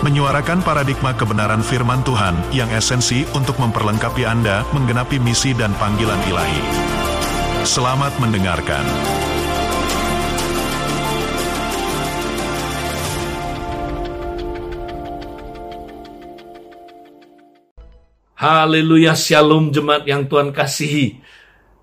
menyuarakan paradigma kebenaran firman Tuhan yang esensi untuk memperlengkapi Anda menggenapi misi dan panggilan ilahi. Selamat mendengarkan. Haleluya, shalom jemaat yang Tuhan kasihi.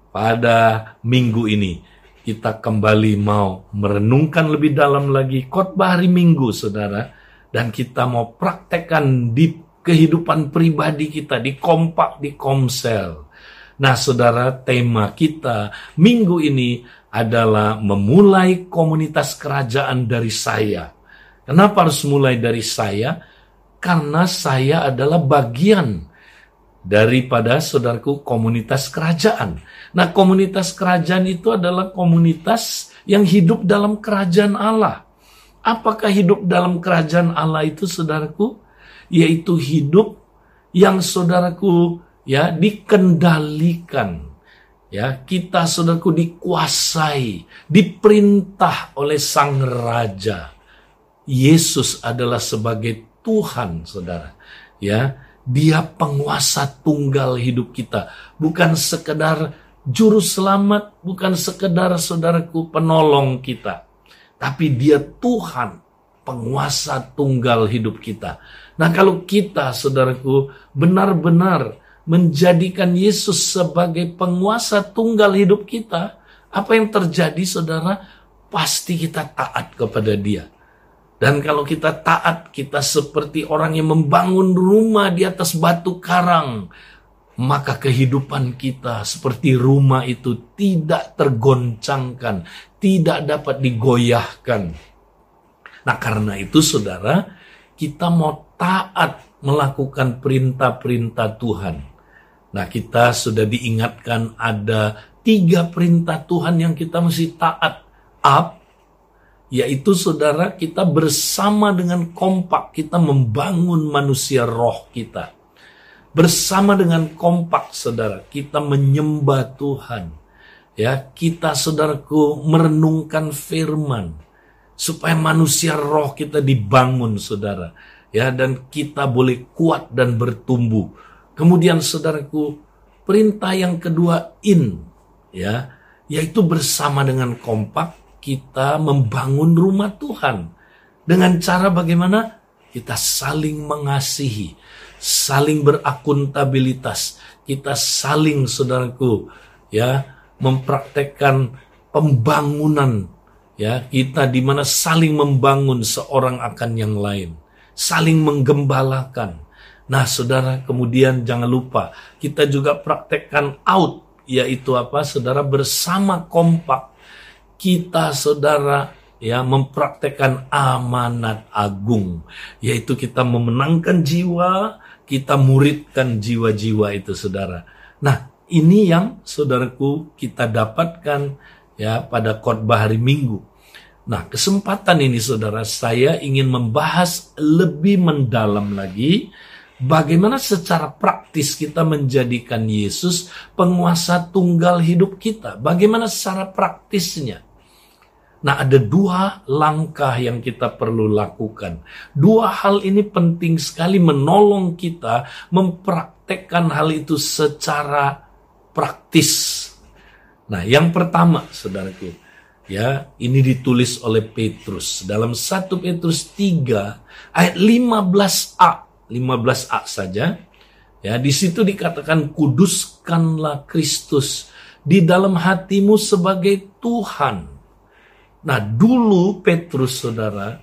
Pada minggu ini, kita kembali mau merenungkan lebih dalam lagi khotbah hari Minggu, saudara dan kita mau praktekkan di kehidupan pribadi kita di kompak di komsel. Nah, saudara, tema kita minggu ini adalah memulai komunitas kerajaan dari saya. Kenapa harus mulai dari saya? Karena saya adalah bagian daripada saudaraku komunitas kerajaan. Nah, komunitas kerajaan itu adalah komunitas yang hidup dalam kerajaan Allah. Apakah hidup dalam kerajaan Allah itu saudaraku? Yaitu hidup yang saudaraku ya dikendalikan. Ya, kita saudaraku dikuasai, diperintah oleh sang raja. Yesus adalah sebagai Tuhan, Saudara. Ya, dia penguasa tunggal hidup kita, bukan sekedar juru selamat, bukan sekedar saudaraku penolong kita tapi dia Tuhan, penguasa tunggal hidup kita. Nah, kalau kita, saudaraku, benar-benar menjadikan Yesus sebagai penguasa tunggal hidup kita, apa yang terjadi, saudara? Pasti kita taat kepada Dia. Dan kalau kita taat, kita seperti orang yang membangun rumah di atas batu karang maka kehidupan kita seperti rumah itu tidak tergoncangkan, tidak dapat digoyahkan. Nah, karena itu, saudara, kita mau taat melakukan perintah-perintah Tuhan. Nah, kita sudah diingatkan ada tiga perintah Tuhan yang kita mesti taat. Up, yaitu saudara kita bersama dengan kompak kita membangun manusia roh kita bersama dengan kompak saudara kita menyembah Tuhan. Ya kita saudaraku merenungkan firman supaya manusia roh kita dibangun saudara. Ya dan kita boleh kuat dan bertumbuh. Kemudian saudaraku perintah yang kedua in. Ya yaitu bersama dengan kompak kita membangun rumah Tuhan. Dengan cara bagaimana? Kita saling mengasihi saling berakuntabilitas, kita saling saudaraku ya mempraktekkan pembangunan ya kita di mana saling membangun seorang akan yang lain, saling menggembalakan. Nah, saudara, kemudian jangan lupa kita juga praktekkan out yaitu apa? Saudara bersama kompak kita saudara ya mempraktekkan amanat agung yaitu kita memenangkan jiwa kita muridkan jiwa-jiwa itu saudara. Nah, ini yang saudaraku kita dapatkan ya pada khotbah hari Minggu. Nah, kesempatan ini saudara saya ingin membahas lebih mendalam lagi bagaimana secara praktis kita menjadikan Yesus penguasa tunggal hidup kita. Bagaimana secara praktisnya? Nah, ada dua langkah yang kita perlu lakukan. Dua hal ini penting sekali menolong kita mempraktekkan hal itu secara praktis. Nah, yang pertama, saudaraku, ya, ini ditulis oleh Petrus dalam 1 Petrus 3 ayat 15a, 15a saja. Ya, di situ dikatakan kuduskanlah Kristus di dalam hatimu sebagai Tuhan Nah, dulu Petrus Saudara,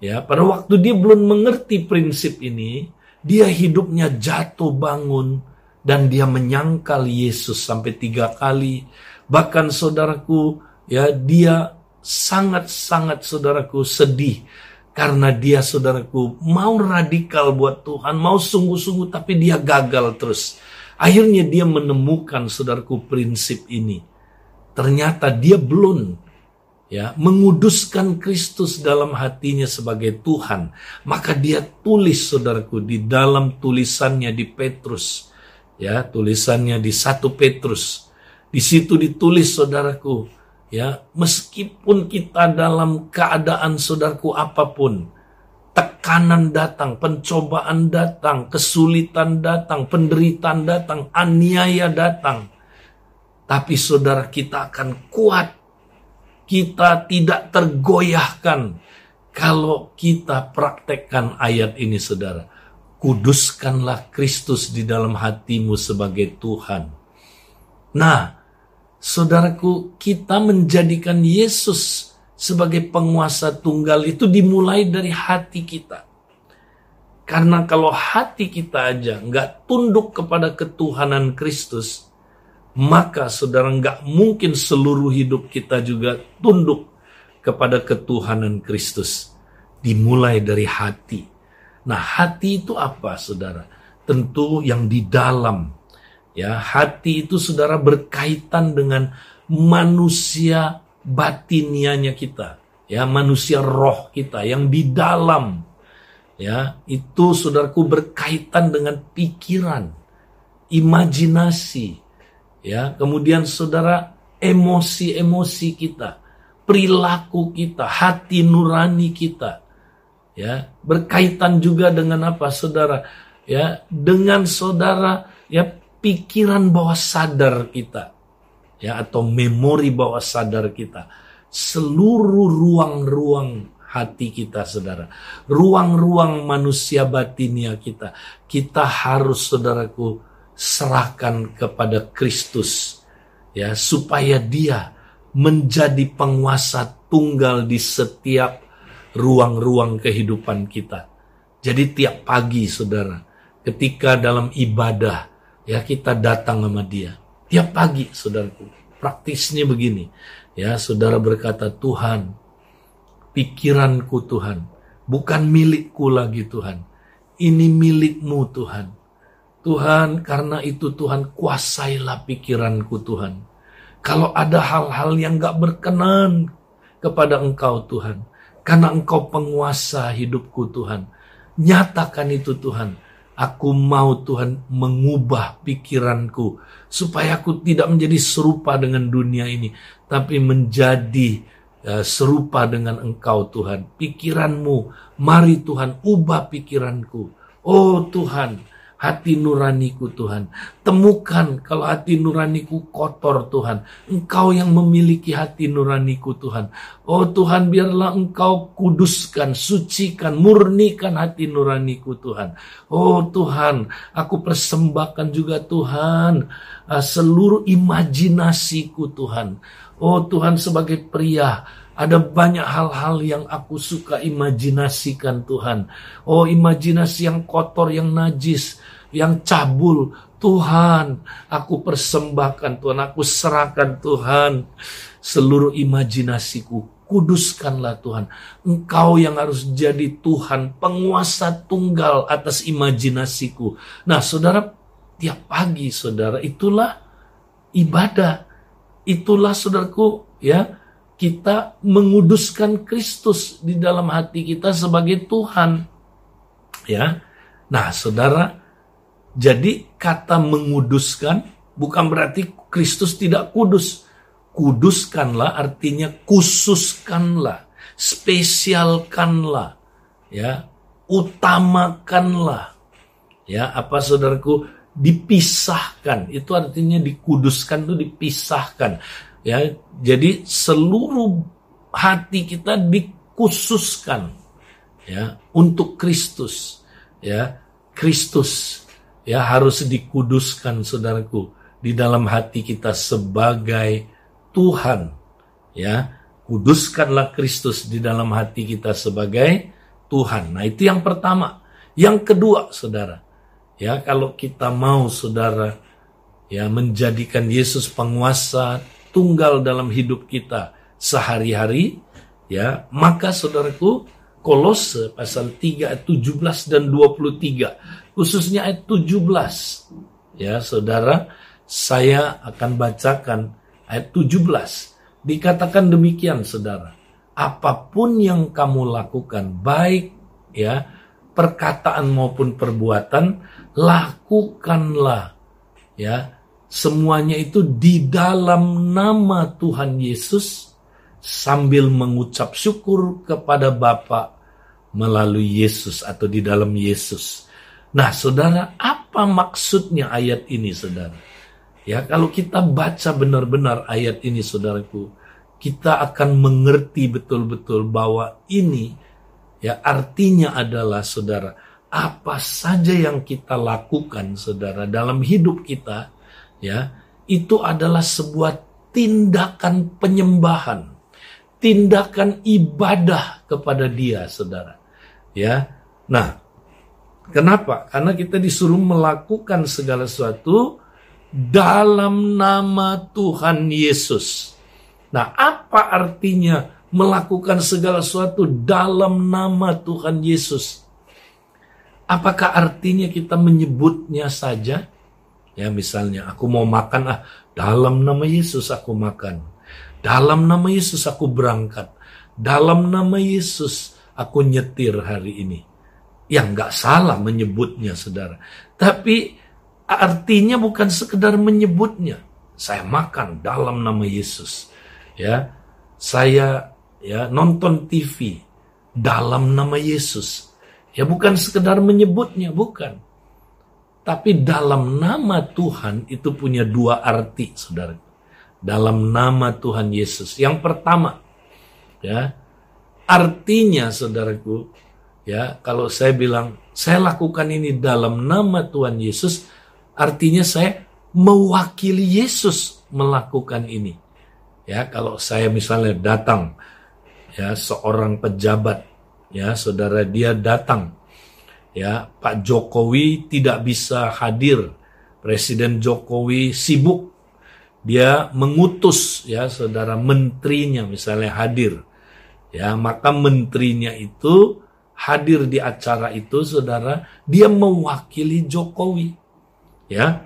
ya, pada waktu dia belum mengerti prinsip ini, dia hidupnya jatuh bangun dan dia menyangkal Yesus sampai tiga kali. Bahkan saudaraku, ya, dia sangat-sangat saudaraku sedih karena dia saudaraku mau radikal buat Tuhan, mau sungguh-sungguh tapi dia gagal terus. Akhirnya dia menemukan saudaraku prinsip ini. Ternyata dia belum ya menguduskan Kristus dalam hatinya sebagai Tuhan. Maka dia tulis saudaraku di dalam tulisannya di Petrus. Ya, tulisannya di satu Petrus. Di situ ditulis saudaraku, ya, meskipun kita dalam keadaan saudaraku apa pun, tekanan datang, pencobaan datang, kesulitan datang, penderitaan datang, aniaya datang. Tapi saudara kita akan kuat. Kita tidak tergoyahkan kalau kita praktekkan ayat ini saudara. Kuduskanlah Kristus di dalam hatimu sebagai Tuhan. Nah, saudaraku, kita menjadikan Yesus sebagai penguasa tunggal itu dimulai dari hati kita. Karena kalau hati kita aja nggak tunduk kepada ketuhanan Kristus, maka saudara nggak mungkin seluruh hidup kita juga tunduk kepada ketuhanan Kristus. Dimulai dari hati. Nah hati itu apa saudara? Tentu yang di dalam. Ya, hati itu saudara berkaitan dengan manusia batinianya kita, ya manusia roh kita yang di dalam, ya itu saudaraku berkaitan dengan pikiran, imajinasi, ya kemudian saudara emosi-emosi kita, perilaku kita, hati nurani kita, ya berkaitan juga dengan apa saudara, ya dengan saudara ya pikiran bawah sadar kita ya atau memori bawah sadar kita. Seluruh ruang-ruang hati kita saudara. Ruang-ruang manusia batinia kita. Kita harus saudaraku serahkan kepada Kristus ya supaya dia menjadi penguasa tunggal di setiap ruang-ruang kehidupan kita jadi tiap pagi saudara ketika dalam ibadah ya kita datang sama dia Tiap pagi, saudaraku, praktisnya begini. Ya, saudara berkata, Tuhan, pikiranku Tuhan, bukan milikku lagi Tuhan. Ini milikmu Tuhan. Tuhan, karena itu Tuhan, kuasailah pikiranku Tuhan. Kalau ada hal-hal yang gak berkenan kepada Engkau Tuhan, karena Engkau penguasa hidupku Tuhan, nyatakan itu Tuhan Aku mau Tuhan mengubah pikiranku supaya aku tidak menjadi serupa dengan dunia ini, tapi menjadi uh, serupa dengan Engkau Tuhan. Pikiranmu, mari Tuhan ubah pikiranku. Oh Tuhan, hati nuraniku Tuhan. Temukan kalau hati nuraniku kotor Tuhan. Engkau yang memiliki hati nuraniku Tuhan. Oh Tuhan biarlah engkau kuduskan, sucikan, murnikan hati nuraniku Tuhan. Oh Tuhan, aku persembahkan juga Tuhan uh, seluruh imajinasiku Tuhan. Oh Tuhan sebagai pria, ada banyak hal-hal yang aku suka imajinasikan Tuhan. Oh imajinasi yang kotor, yang najis yang cabul. Tuhan, aku persembahkan Tuhan, aku serahkan Tuhan seluruh imajinasiku. Kuduskanlah Tuhan. Engkau yang harus jadi Tuhan, penguasa tunggal atas imajinasiku. Nah, saudara, tiap pagi, saudara, itulah ibadah. Itulah, saudaraku, ya, kita menguduskan Kristus di dalam hati kita sebagai Tuhan. Ya. Nah, saudara, jadi kata menguduskan bukan berarti Kristus tidak kudus. Kuduskanlah artinya khususkanlah, spesialkanlah, ya, utamakanlah. Ya, apa saudaraku? Dipisahkan. Itu artinya dikuduskan itu dipisahkan. Ya, jadi seluruh hati kita dikhususkan ya untuk Kristus. Ya, Kristus ya harus dikuduskan saudaraku di dalam hati kita sebagai Tuhan ya. Kuduskanlah Kristus di dalam hati kita sebagai Tuhan. Nah itu yang pertama. Yang kedua saudara ya kalau kita mau saudara ya menjadikan Yesus penguasa tunggal dalam hidup kita sehari-hari ya maka saudaraku Kolose pasal 3 ayat 17 dan 23 khususnya ayat 17 ya saudara, saya akan bacakan ayat 17. Dikatakan demikian saudara, apa pun yang kamu lakukan baik ya perkataan maupun perbuatan lakukanlah ya semuanya itu di dalam nama Tuhan Yesus sambil mengucap syukur kepada Bapa melalui Yesus atau di dalam Yesus. Nah, Saudara, apa maksudnya ayat ini, Saudara? Ya, kalau kita baca benar-benar ayat ini, Saudaraku, kita akan mengerti betul-betul bahwa ini ya artinya adalah Saudara, apa saja yang kita lakukan, Saudara, dalam hidup kita, ya, itu adalah sebuah tindakan penyembahan, tindakan ibadah kepada Dia, Saudara. Ya. Nah, Kenapa? Karena kita disuruh melakukan segala sesuatu dalam nama Tuhan Yesus. Nah, apa artinya melakukan segala sesuatu dalam nama Tuhan Yesus? Apakah artinya kita menyebutnya saja? Ya, misalnya aku mau makan ah dalam nama Yesus aku makan. Dalam nama Yesus aku berangkat. Dalam nama Yesus aku nyetir hari ini yang nggak salah menyebutnya, saudara. Tapi artinya bukan sekedar menyebutnya. Saya makan dalam nama Yesus. Ya, saya ya nonton TV dalam nama Yesus. Ya bukan sekedar menyebutnya, bukan. Tapi dalam nama Tuhan itu punya dua arti, saudara. Dalam nama Tuhan Yesus. Yang pertama, ya, artinya saudaraku, Ya, kalau saya bilang saya lakukan ini dalam nama Tuhan Yesus, artinya saya mewakili Yesus melakukan ini. Ya, kalau saya misalnya datang ya seorang pejabat ya saudara dia datang ya Pak Jokowi tidak bisa hadir Presiden Jokowi sibuk dia mengutus ya saudara menterinya misalnya hadir ya maka menterinya itu hadir di acara itu, saudara, dia mewakili Jokowi. Ya,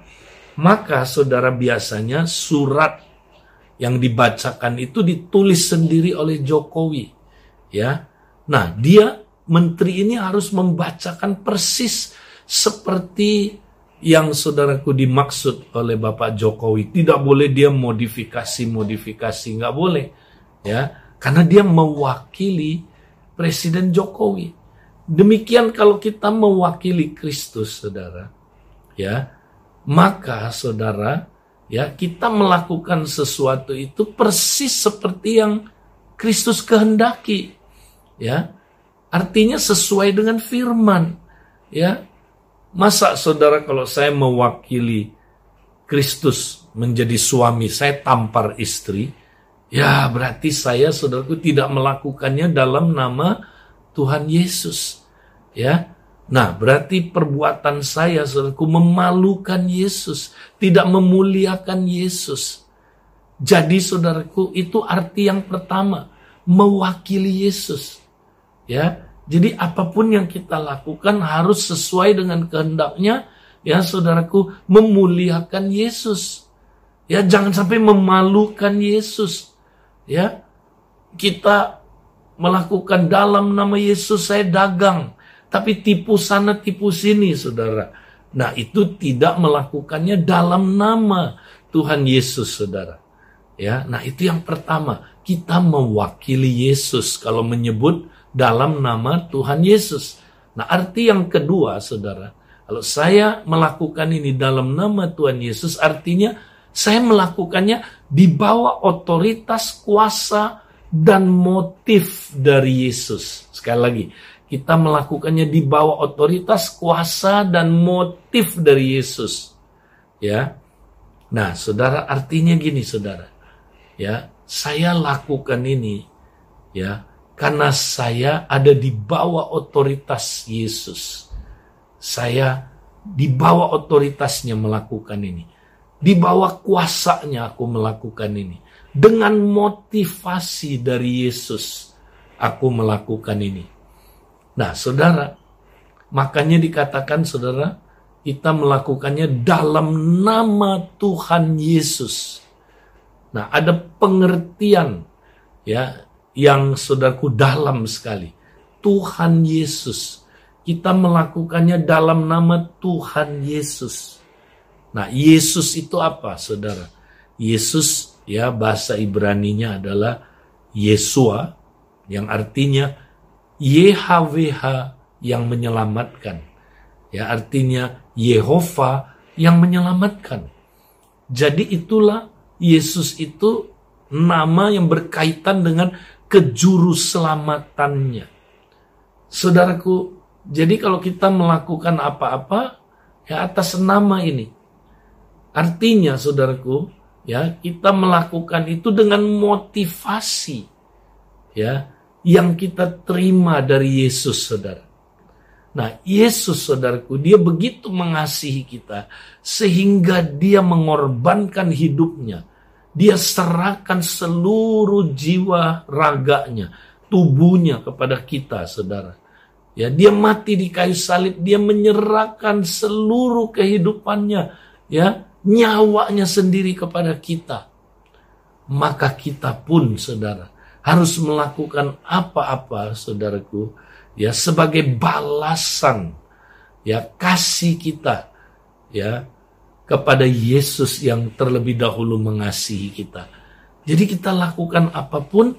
maka saudara biasanya surat yang dibacakan itu ditulis sendiri oleh Jokowi. Ya, nah dia menteri ini harus membacakan persis seperti yang saudaraku dimaksud oleh Bapak Jokowi. Tidak boleh dia modifikasi-modifikasi, nggak boleh. Ya, karena dia mewakili Presiden Jokowi. Demikian kalau kita mewakili Kristus, saudara, ya, maka saudara, ya, kita melakukan sesuatu itu persis seperti yang Kristus kehendaki, ya. Artinya sesuai dengan firman, ya. Masa saudara kalau saya mewakili Kristus menjadi suami, saya tampar istri, ya berarti saya saudaraku tidak melakukannya dalam nama Tuhan Yesus. Ya. Nah, berarti perbuatan saya saudaraku memalukan Yesus, tidak memuliakan Yesus. Jadi saudaraku, itu arti yang pertama, mewakili Yesus. Ya. Jadi apa pun yang kita lakukan harus sesuai dengan kehendaknya, ya saudaraku, memuliakan Yesus. Ya, jangan sampai memalukan Yesus. Ya. Kita melakukan dalam nama Yesus saya dagang. Tapi tipu sana tipu sini saudara. Nah itu tidak melakukannya dalam nama Tuhan Yesus saudara. Ya, nah itu yang pertama kita mewakili Yesus kalau menyebut dalam nama Tuhan Yesus. Nah arti yang kedua saudara, kalau saya melakukan ini dalam nama Tuhan Yesus artinya saya melakukannya di bawah otoritas kuasa dan motif dari Yesus. Sekali lagi, kita melakukannya di bawah otoritas, kuasa dan motif dari Yesus. Ya. Nah, Saudara, artinya gini, Saudara. Ya, saya lakukan ini ya karena saya ada di bawah otoritas Yesus. Saya di bawah otoritasnya melakukan ini. Di bawah kuasanya aku melakukan ini dengan motivasi dari Yesus aku melakukan ini. Nah, saudara, makanya dikatakan saudara, kita melakukannya dalam nama Tuhan Yesus. Nah, ada pengertian ya yang saudaraku dalam sekali. Tuhan Yesus. Kita melakukannya dalam nama Tuhan Yesus. Nah, Yesus itu apa, Saudara? Yesus ya bahasa Ibraninya adalah Yesua yang artinya YHWH yang menyelamatkan. Ya, artinya Yehova yang menyelamatkan. Jadi itulah Yesus itu nama yang berkaitan dengan kejuru selamatannya. Saudaraku, jadi kalau kita melakukan apa-apa ya atas nama ini. Artinya saudaraku, ya kita melakukan itu dengan motivasi ya yang kita terima dari Yesus saudara. Nah, Yesus saudaraku, dia begitu mengasihi kita sehingga dia mengorbankan hidupnya. Dia serahkan seluruh jiwa raganya, tubuhnya kepada kita, saudara. Ya, dia mati di kayu salib, dia menyerahkan seluruh kehidupannya, ya, nyawanya sendiri kepada kita. Maka kita pun, saudara, harus melakukan apa-apa saudaraku ya sebagai balasan ya kasih kita ya kepada Yesus yang terlebih dahulu mengasihi kita. Jadi kita lakukan apa pun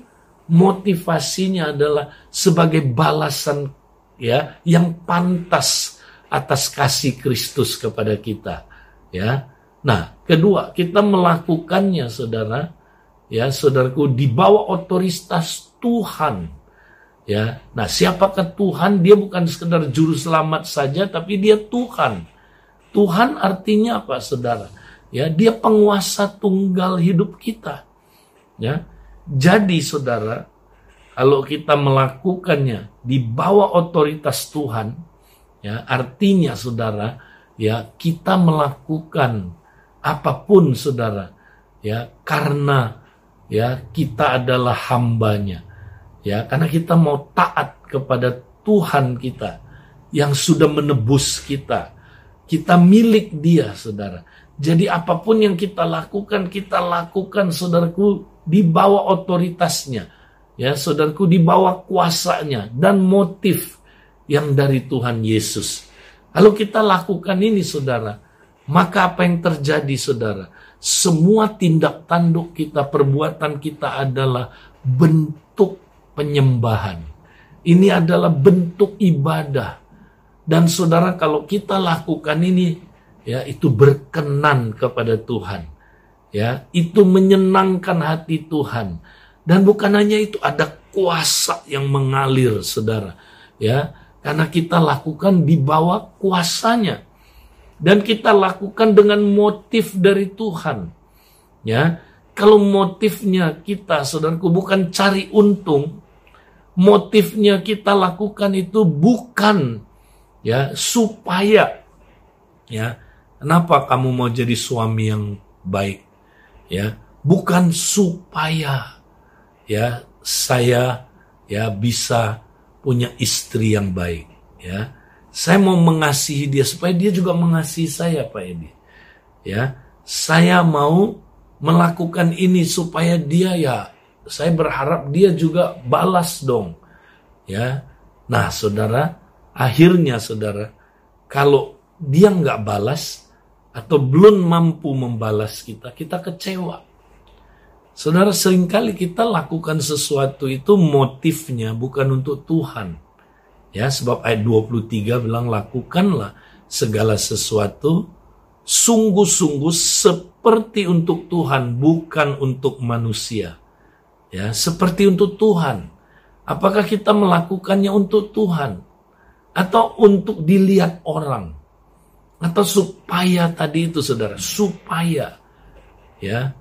motivasinya adalah sebagai balasan ya yang pantas atas kasih Kristus kepada kita ya. Nah, kedua, kita melakukannya Saudara ya saudaraku di bawah otoritas Tuhan ya nah siapakah Tuhan dia bukan sekedar juru selamat saja tapi dia Tuhan Tuhan artinya apa saudara? Ya dia penguasa tunggal hidup kita. Ya jadi saudara kalau kita melakukannya di bawah otoritas Tuhan ya artinya saudara ya kita melakukan apa pun saudara ya karena ya kita adalah hambanya. Ya karena kita mau taat kepada Tuhan kita yang sudah menebus kita kita milik dia saudara jadi apa pun yang kita lakukan kita lakukan saudaraku di bawah otoritasnya ya saudaraku di bawah kuasanya dan motif yang dari Tuhan Yesus kalau kita lakukan ini saudara maka apa yang terjadi saudara semua tindak tanduk kita, perbuatan kita adalah bentuk penyembahan. Ini adalah bentuk ibadah. Dan saudara kalau kita lakukan ini ya itu berkenan kepada Tuhan. Ya, itu menyenangkan hati Tuhan. Dan bukan hanya itu ada kuasa yang mengalir saudara. Ya, karena kita lakukan di bawah kuasanya dan kita lakukan dengan motif dari Tuhan. Ya, kalau motifnya kita, saudaraku, bukan cari untung, motifnya kita lakukan itu bukan ya supaya ya kenapa kamu mau jadi suami yang baik ya bukan supaya ya saya ya bisa punya istri yang baik ya saya mau mengasihi dia supaya dia juga mengasihi saya, Pak Edi. Ya, saya mau melakukan ini supaya dia ya, saya berharap dia juga balas dong. Ya, nah saudara, akhirnya saudara, kalau dia nggak balas atau belum mampu membalas kita, kita kecewa. Saudara, sering kali kita lakukan sesuatu itu motifnya bukan untuk Tuhan Ya, sebab ayat 23 bilang lakukanlah segala sesuatu sungguh-sungguh seperti untuk Tuhan, bukan untuk manusia. Ya, seperti untuk Tuhan. Apakah kita melakukannya untuk Tuhan atau untuk dilihat orang? Atau supaya tadi itu Saudara, supaya ya.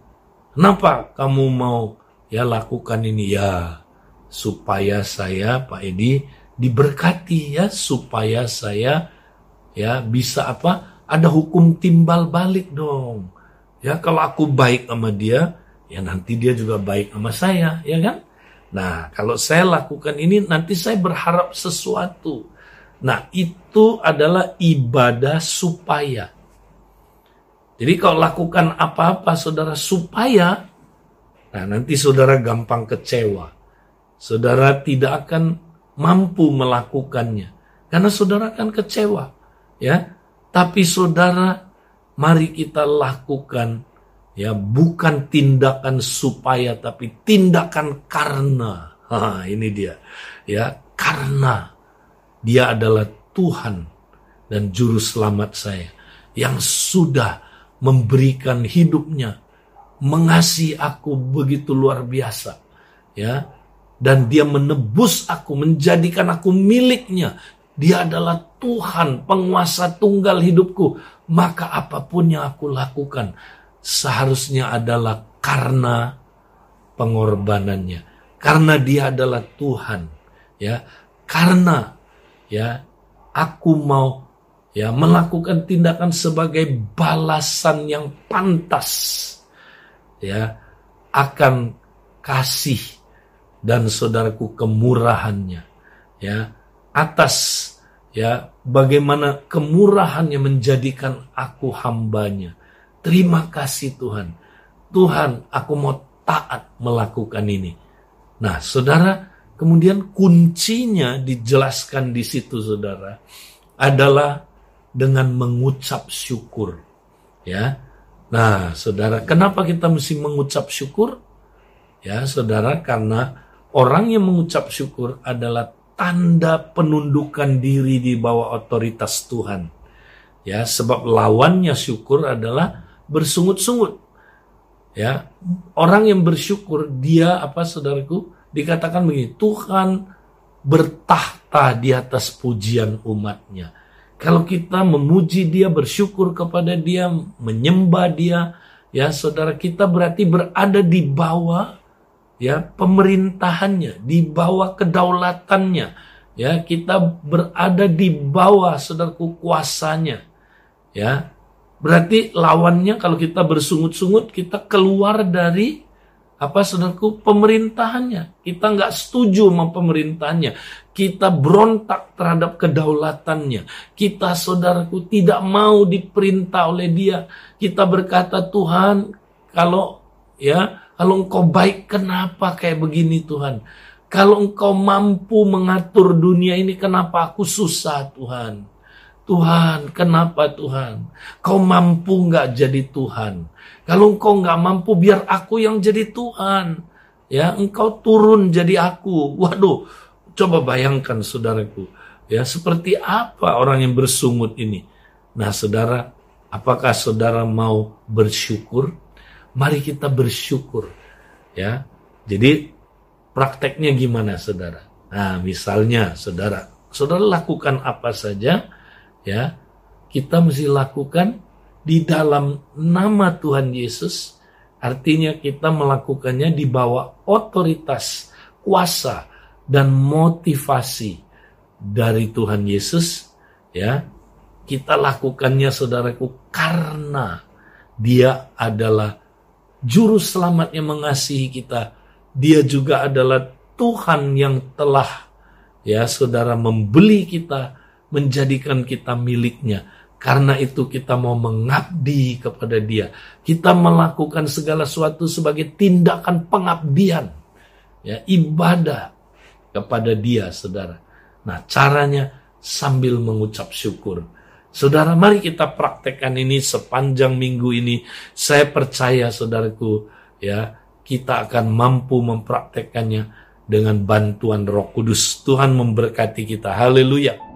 Kenapa kamu mau ya lakukan ini ya? Supaya saya Pak Edi diberkati ya supaya saya ya bisa apa ada hukum timbal balik dong ya kalau aku baik sama dia ya nanti dia juga baik sama saya ya kan nah kalau saya lakukan ini nanti saya berharap sesuatu Nah, itu adalah ibadah supaya. Jadi kalau lakukan apa-apa saudara supaya, nah nanti saudara gampang kecewa. Saudara tidak akan mampu melakukannya. Karena saudara akan kecewa. ya. Tapi saudara, mari kita lakukan ya bukan tindakan supaya tapi tindakan karena. Ha, ini dia. Ya, karena dia adalah Tuhan dan juru selamat saya yang sudah memberikan hidupnya, mengasihi aku begitu luar biasa, ya. Dan dia menebus aku, menjadikan aku miliknya. Dia adalah Tuhan, penguasa tunggal hidupku. Maka apa pun yang aku lakukan seharusnya adalah karena pengorbanannya. Karena dia adalah Tuhan, ya. Karena ya aku mau ya melakukan tindakan sebagai balasan yang pantas. Ya akan kasih dan saudaraku kemurahannya. Ya atas ya bagaimana kemurahannya menjadikan aku hambanya. Terima kasih Tuhan. Tuhan aku mau taat melakukan ini. Nah saudara kemudian kuncinya dijelaskan di situ saudara adalah dengan mengucap syukur. Ya. Nah, Saudara, kenapa kita mesti mengucap syukur? Ya, Saudara, karena orang yang mengucap syukur adalah tanda penundukan diri di bawah otoritas Tuhan. Ya, sebab lawannya syukur adalah bersungut-sungut. Ya, orang yang bersyukur dia apa saudaraku dikatakan begini, Tuhan bertahta di atas pujian umatnya. Kalau kita memuji dia, bersyukur kepada dia, menyembah dia, ya saudara kita berarti berada di bawah ya pemerintahannya, di bawah kedaulatannya. Ya, kita berada di bawah saudaraku kuasanya. Ya. Berarti lawannya kalau kita bersungut-sungut, kita keluar dari apa saudaraku? Pemerintahannya. Kita nggak setuju sama pemerintahannya. Kita berontak terhadap kedaulatannya. Kita saudaraku tidak mau diperintah oleh dia. Kita berkata Tuhan kalau ya kalau engkau baik kenapa kayak begini Tuhan? Kalau engkau mampu mengatur dunia ini kenapa aku susah Tuhan Tuhan, kenapa Tuhan? Kau mampu nggak jadi Tuhan? Kalau engkau nggak mampu, biar aku yang jadi Tuhan. Ya, engkau turun jadi aku. Waduh, coba bayangkan saudaraku. Ya, seperti apa orang yang bersungut ini? Nah, saudara, apakah saudara mau bersyukur? Mari kita bersyukur. Ya, jadi prakteknya gimana, saudara? Nah, misalnya, saudara, saudara lakukan apa saja ya kita mesti lakukan di dalam nama Tuhan Yesus. Artinya kita melakukannya di bawah otoritas kuasa dan motivasi dari Tuhan Yesus. Ya kita lakukannya saudaraku karena dia adalah juru selamat yang mengasihi kita. Dia juga adalah Tuhan yang telah ya saudara membeli kita menjadikan kita miliknya. Karena itu kita mau mengabdi kepada dia. Kita melakukan segala sesuatu sebagai tindakan pengabdian. Ya, ibadah kepada dia, saudara. Nah, caranya sambil mengucap syukur. Saudara, mari kita praktekkan ini sepanjang minggu ini. Saya percaya, saudaraku, ya, kita akan mampu mempraktekkannya dengan bantuan Roh Kudus. Tuhan memberkati kita. Haleluya.